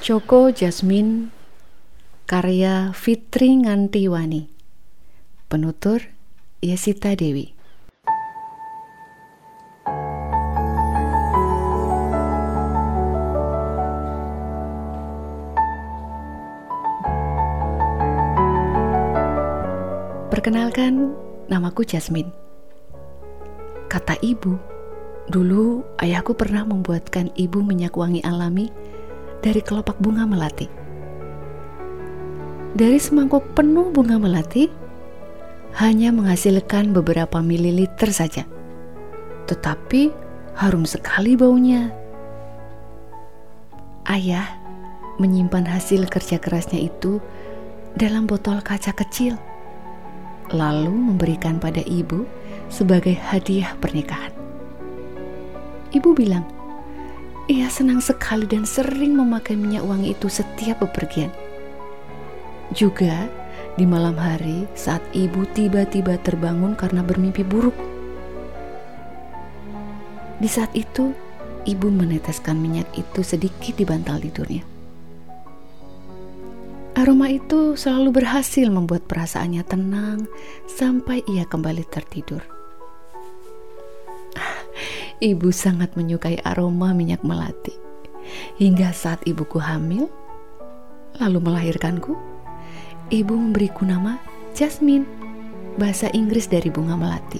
Coko Jasmine Karya Fitri Ngantiwani. Penutur Yesita Dewi. Perkenalkan, namaku Jasmine. Kata ibu, dulu ayahku pernah membuatkan ibu minyak wangi alami dari kelopak bunga melati. Dari semangkuk penuh bunga melati, hanya menghasilkan beberapa mililiter saja. Tetapi harum sekali baunya. Ayah menyimpan hasil kerja kerasnya itu dalam botol kaca kecil lalu memberikan pada ibu sebagai hadiah pernikahan. Ibu bilang, ia senang sekali dan sering memakai minyak wangi itu setiap bepergian. Juga di malam hari saat ibu tiba-tiba terbangun karena bermimpi buruk. Di saat itu, ibu meneteskan minyak itu sedikit di bantal tidurnya. Aroma itu selalu berhasil membuat perasaannya tenang sampai ia kembali tertidur. Ibu sangat menyukai aroma minyak melati. Hingga saat ibuku hamil, lalu melahirkanku, ibu memberiku nama Jasmine, bahasa Inggris dari bunga melati.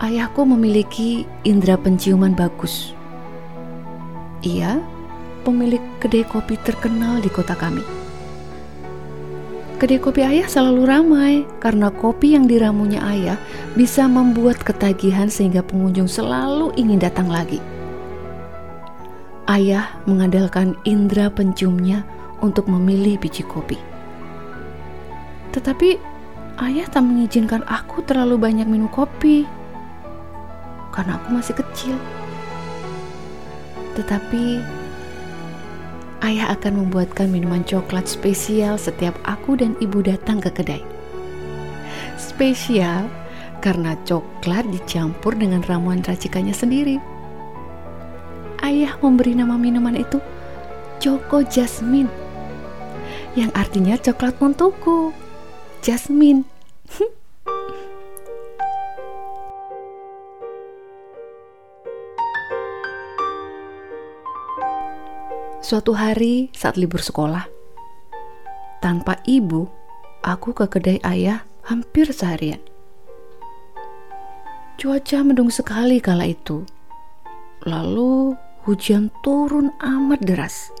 Ayahku memiliki indera penciuman bagus. Ia pemilik kedai kopi terkenal di kota kami. Kedai kopi ayah selalu ramai karena kopi yang diramunya ayah bisa membuat ketagihan sehingga pengunjung selalu ingin datang lagi. Ayah mengandalkan indera penciumnya untuk memilih biji kopi. Tetapi ayah tak mengizinkan aku terlalu banyak minum kopi karena aku masih kecil. Tetapi ayah akan membuatkan minuman coklat spesial setiap aku dan ibu datang ke kedai. Spesial karena coklat dicampur dengan ramuan racikannya sendiri. Ayah memberi nama minuman itu Choco Jasmine yang artinya coklat untukku. Jasmine. Suatu hari saat libur sekolah, tanpa ibu, aku ke kedai ayah hampir seharian. Cuaca mendung sekali kala itu. Lalu hujan turun amat deras.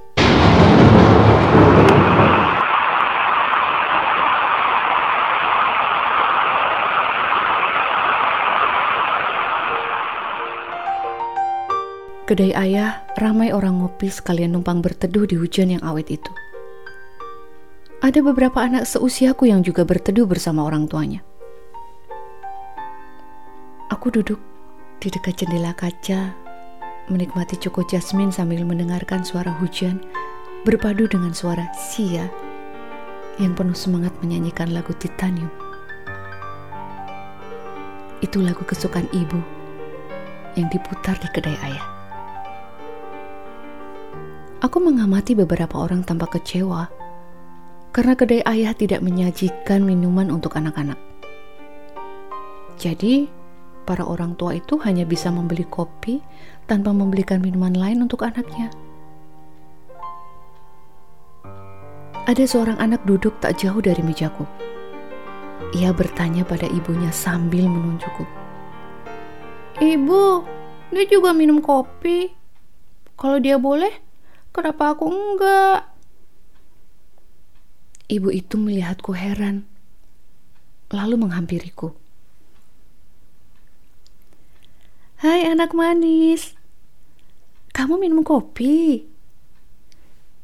Kedai ayah ramai orang ngopi sekalian numpang berteduh di hujan yang awet itu. Ada beberapa anak seusiaku yang juga berteduh bersama orang tuanya. Aku duduk di dekat jendela kaca, menikmati cukup jasmin sambil mendengarkan suara hujan berpadu dengan suara Sia yang penuh semangat menyanyikan lagu Titanium. Itu lagu kesukaan ibu yang diputar di kedai ayah. Aku mengamati beberapa orang tampak kecewa karena kedai ayah tidak menyajikan minuman untuk anak-anak. Jadi, para orang tua itu hanya bisa membeli kopi tanpa membelikan minuman lain untuk anaknya. Ada seorang anak duduk tak jauh dari mejaku. Ia bertanya pada ibunya sambil menunjukku. Ibu, dia juga minum kopi. Kalau dia boleh, Kenapa aku enggak? Ibu itu melihatku heran, lalu menghampiriku. Hai anak manis, kamu minum kopi?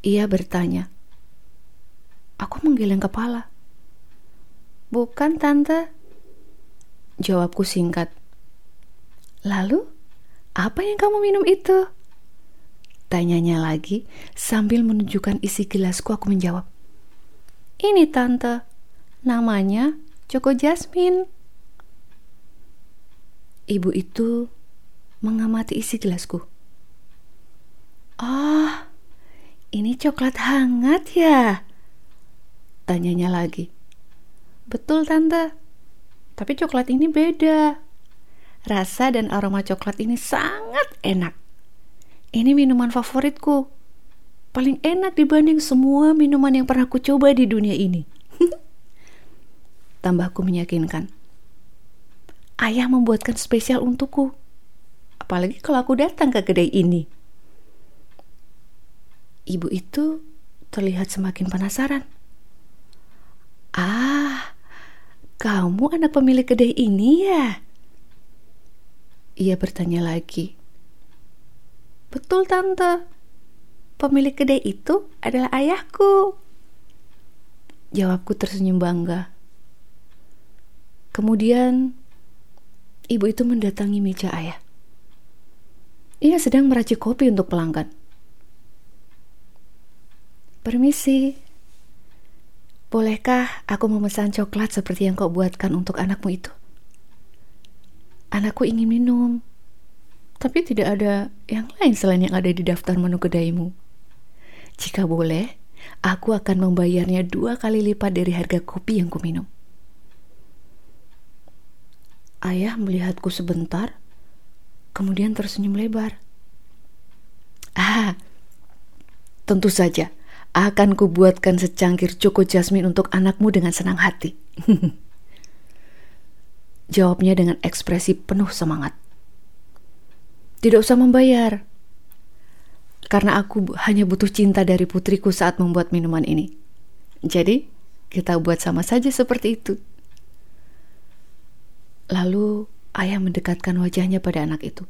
Ia bertanya. Aku menggeleng kepala. Bukan, Tante. Jawabku singkat. Lalu, apa yang kamu minum itu? Tanyanya lagi sambil menunjukkan isi gelasku aku menjawab. Ini tante, namanya Joko Jasmine. Ibu itu mengamati isi gelasku. Oh, ini coklat hangat ya? Tanyanya lagi. Betul tante, tapi coklat ini beda. Rasa dan aroma coklat ini sangat enak. Ini minuman favoritku. Paling enak dibanding semua minuman yang pernah ku coba di dunia ini. Tambahku meyakinkan. Ayah membuatkan spesial untukku. Apalagi kalau aku datang ke kedai ini. Ibu itu terlihat semakin penasaran. Ah, kamu anak pemilik kedai ini ya? Ia bertanya lagi. Betul tante, pemilik kedai itu adalah ayahku. Jawabku tersenyum bangga. Kemudian ibu itu mendatangi meja ayah. Ia sedang meracik kopi untuk pelanggan. Permisi, bolehkah aku memesan coklat seperti yang kau buatkan untuk anakmu itu? Anakku ingin minum, tapi tidak ada yang lain selain yang ada di daftar menu kedaimu. Jika boleh, aku akan membayarnya dua kali lipat dari harga kopi yang kuminum. Ayah melihatku sebentar, kemudian tersenyum lebar. Ah, tentu saja akan kubuatkan secangkir coko jasmine untuk anakmu dengan senang hati. Jawabnya dengan ekspresi penuh semangat. Tidak usah membayar, karena aku hanya butuh cinta dari putriku saat membuat minuman ini. Jadi, kita buat sama saja seperti itu. Lalu, ayah mendekatkan wajahnya pada anak itu.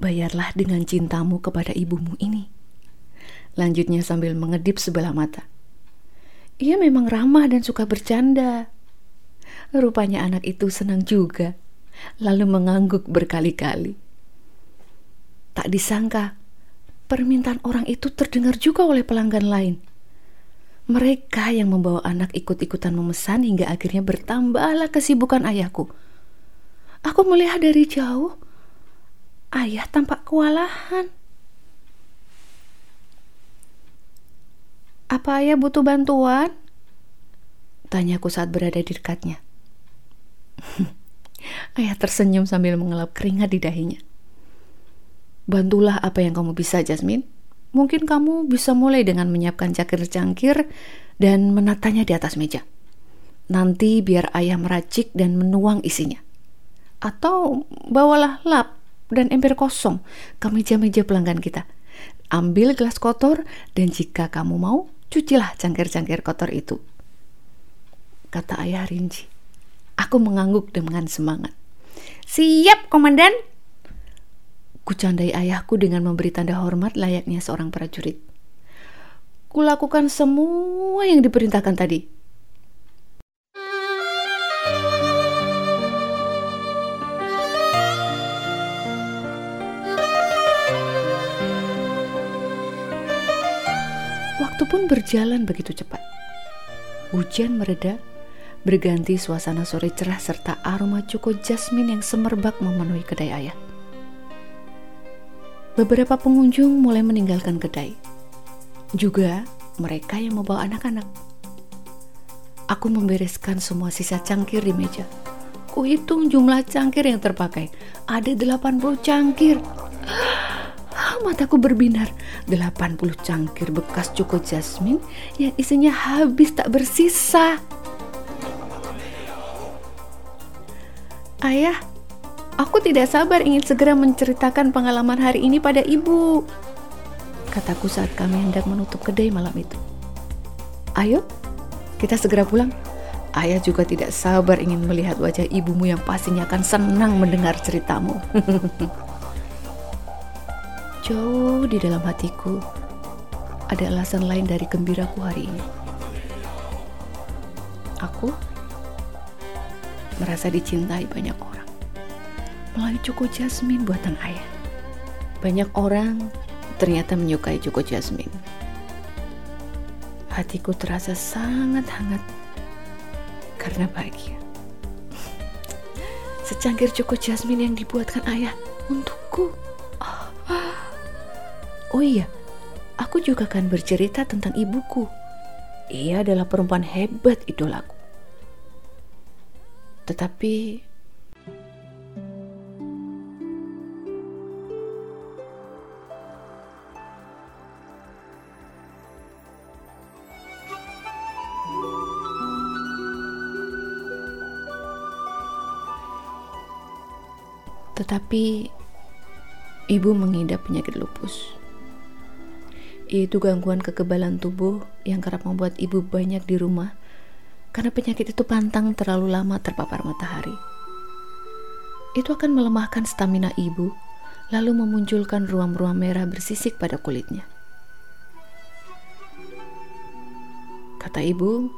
Bayarlah dengan cintamu kepada ibumu ini. Lanjutnya sambil mengedip sebelah mata. Ia memang ramah dan suka bercanda. Rupanya anak itu senang juga, lalu mengangguk berkali-kali. Tak disangka, permintaan orang itu terdengar juga oleh pelanggan lain. Mereka yang membawa anak ikut-ikutan memesan hingga akhirnya bertambahlah kesibukan ayahku. Aku melihat dari jauh, ayah tampak kewalahan. Apa ayah butuh bantuan? Tanyaku saat berada di dekatnya. ayah tersenyum sambil mengelap keringat di dahinya. Bantulah apa yang kamu bisa, Jasmine. Mungkin kamu bisa mulai dengan menyiapkan cangkir-cangkir dan menatanya di atas meja. Nanti biar ayah meracik dan menuang isinya. Atau bawalah lap dan ember kosong ke meja-meja pelanggan kita. Ambil gelas kotor dan jika kamu mau, cucilah cangkir-cangkir kotor itu. Kata ayah rinci. Aku mengangguk dengan semangat. Siap, komandan. Kucandai ayahku dengan memberi tanda hormat layaknya seorang prajurit. Kulakukan semua yang diperintahkan tadi. Waktu pun berjalan begitu cepat. Hujan mereda, berganti suasana sore cerah serta aroma cuko jasmin yang semerbak memenuhi kedai ayah. Beberapa pengunjung mulai meninggalkan kedai. Juga mereka yang membawa anak-anak. Aku membereskan semua sisa cangkir di meja. Kuhitung jumlah cangkir yang terpakai. Ada 80 cangkir mataku berbinar. 80 cangkir bekas cuko jasmin yang isinya habis tak bersisa. Ayah, aku tidak sabar ingin segera menceritakan pengalaman hari ini pada ibu. Kataku saat kami hendak menutup kedai malam itu. Ayo, kita segera pulang. Ayah juga tidak sabar ingin melihat wajah ibumu yang pastinya akan senang mendengar ceritamu. Jauh di dalam hatiku ada alasan lain dari gembiraku hari ini. Aku merasa dicintai banyak orang melalui cukup jasmin buatan ayah. Banyak orang ternyata menyukai cukup jasmin. Hatiku terasa sangat hangat karena bahagia. Secangkir cukup jasmin yang dibuatkan ayah untukku. Oh iya, aku juga akan bercerita tentang ibuku. Ia adalah perempuan hebat idolaku. Tetapi Tetapi ibu mengidap penyakit lupus. Itu gangguan kekebalan tubuh yang kerap membuat ibu banyak di rumah karena penyakit itu pantang terlalu lama terpapar matahari. Itu akan melemahkan stamina ibu, lalu memunculkan ruam-ruam merah bersisik pada kulitnya. Kata ibu,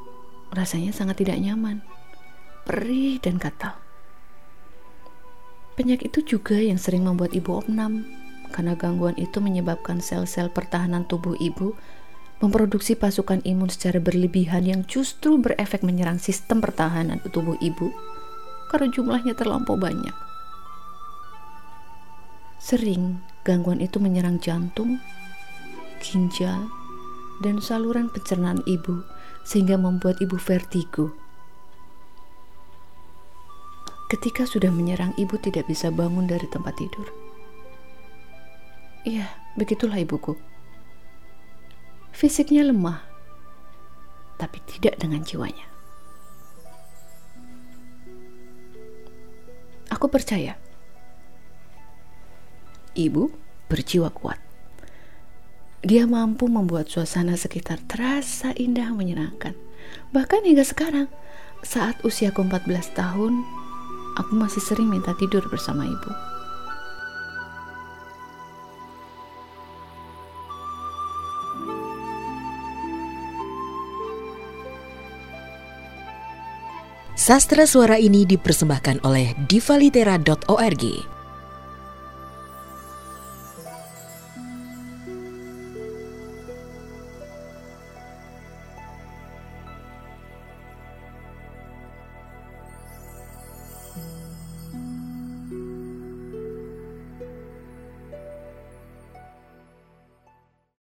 rasanya sangat tidak nyaman, perih dan gatal. Penyakit itu juga yang sering membuat ibu opnam karena gangguan itu menyebabkan sel-sel pertahanan tubuh ibu memproduksi pasukan imun secara berlebihan yang justru berefek menyerang sistem pertahanan tubuh ibu karena jumlahnya terlampau banyak. Sering gangguan itu menyerang jantung, ginjal, dan saluran pencernaan ibu sehingga membuat ibu vertigo. Ketika sudah menyerang, ibu tidak bisa bangun dari tempat tidur. Iya, begitulah ibuku. Fisiknya lemah, tapi tidak dengan jiwanya. Aku percaya, ibu berjiwa kuat. Dia mampu membuat suasana sekitar terasa indah menyenangkan. Bahkan hingga sekarang, saat usiaku 14 tahun, aku masih sering minta tidur bersama ibu. Sastra suara ini dipersembahkan oleh divalitera.org.